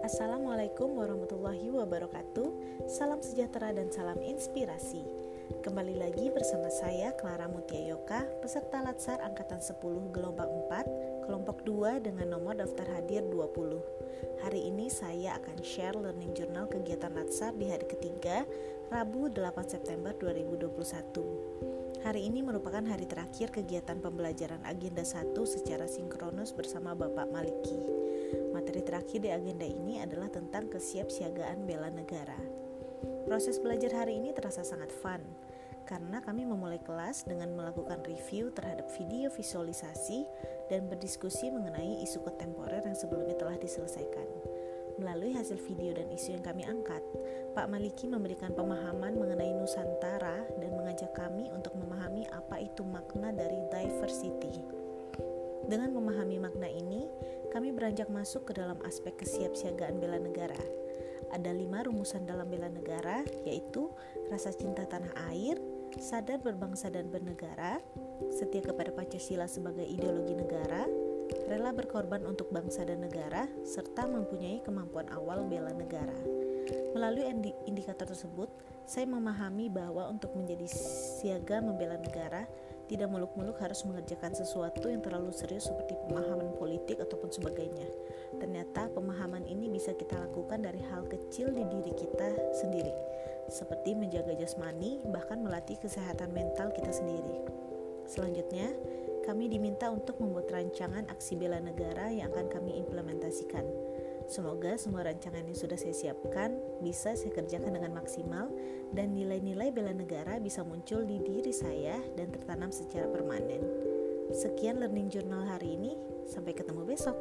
Assalamualaikum warahmatullahi wabarakatuh. Salam sejahtera dan salam inspirasi. Kembali lagi bersama saya Clara Mutia Yoka Peserta Latsar Angkatan 10 Gelombang 4 Kelompok 2 dengan nomor daftar hadir 20 Hari ini saya akan share learning journal kegiatan Latsar di hari ketiga Rabu 8 September 2021 Hari ini merupakan hari terakhir kegiatan pembelajaran agenda 1 secara sinkronus bersama Bapak Maliki. Materi terakhir di agenda ini adalah tentang kesiapsiagaan bela negara. Proses belajar hari ini terasa sangat fun karena kami memulai kelas dengan melakukan review terhadap video visualisasi dan berdiskusi mengenai isu kontemporer yang sebelumnya telah diselesaikan. Melalui hasil video dan isu yang kami angkat, Pak Maliki memberikan pemahaman mengenai Nusantara dan Dengan memahami makna ini, kami beranjak masuk ke dalam aspek kesiapsiagaan bela negara. Ada lima rumusan dalam bela negara, yaitu rasa cinta tanah air, sadar berbangsa dan bernegara, setia kepada Pancasila sebagai ideologi negara, rela berkorban untuk bangsa dan negara, serta mempunyai kemampuan awal bela negara. Melalui indikator tersebut, saya memahami bahwa untuk menjadi siaga membela negara, tidak muluk-muluk harus mengerjakan sesuatu yang terlalu serius seperti pemahaman politik ataupun sebagainya. Ternyata pemahaman ini bisa kita lakukan dari hal kecil di diri kita sendiri, seperti menjaga jasmani, bahkan melatih kesehatan mental kita sendiri. Selanjutnya, kami diminta untuk membuat rancangan aksi bela negara yang akan kami implementasikan. Semoga semua rancangan yang sudah saya siapkan bisa saya kerjakan dengan maksimal dan nilai-nilai bela negara bisa muncul di diri saya dan tertanam secara permanen. Sekian learning journal hari ini, sampai ketemu besok.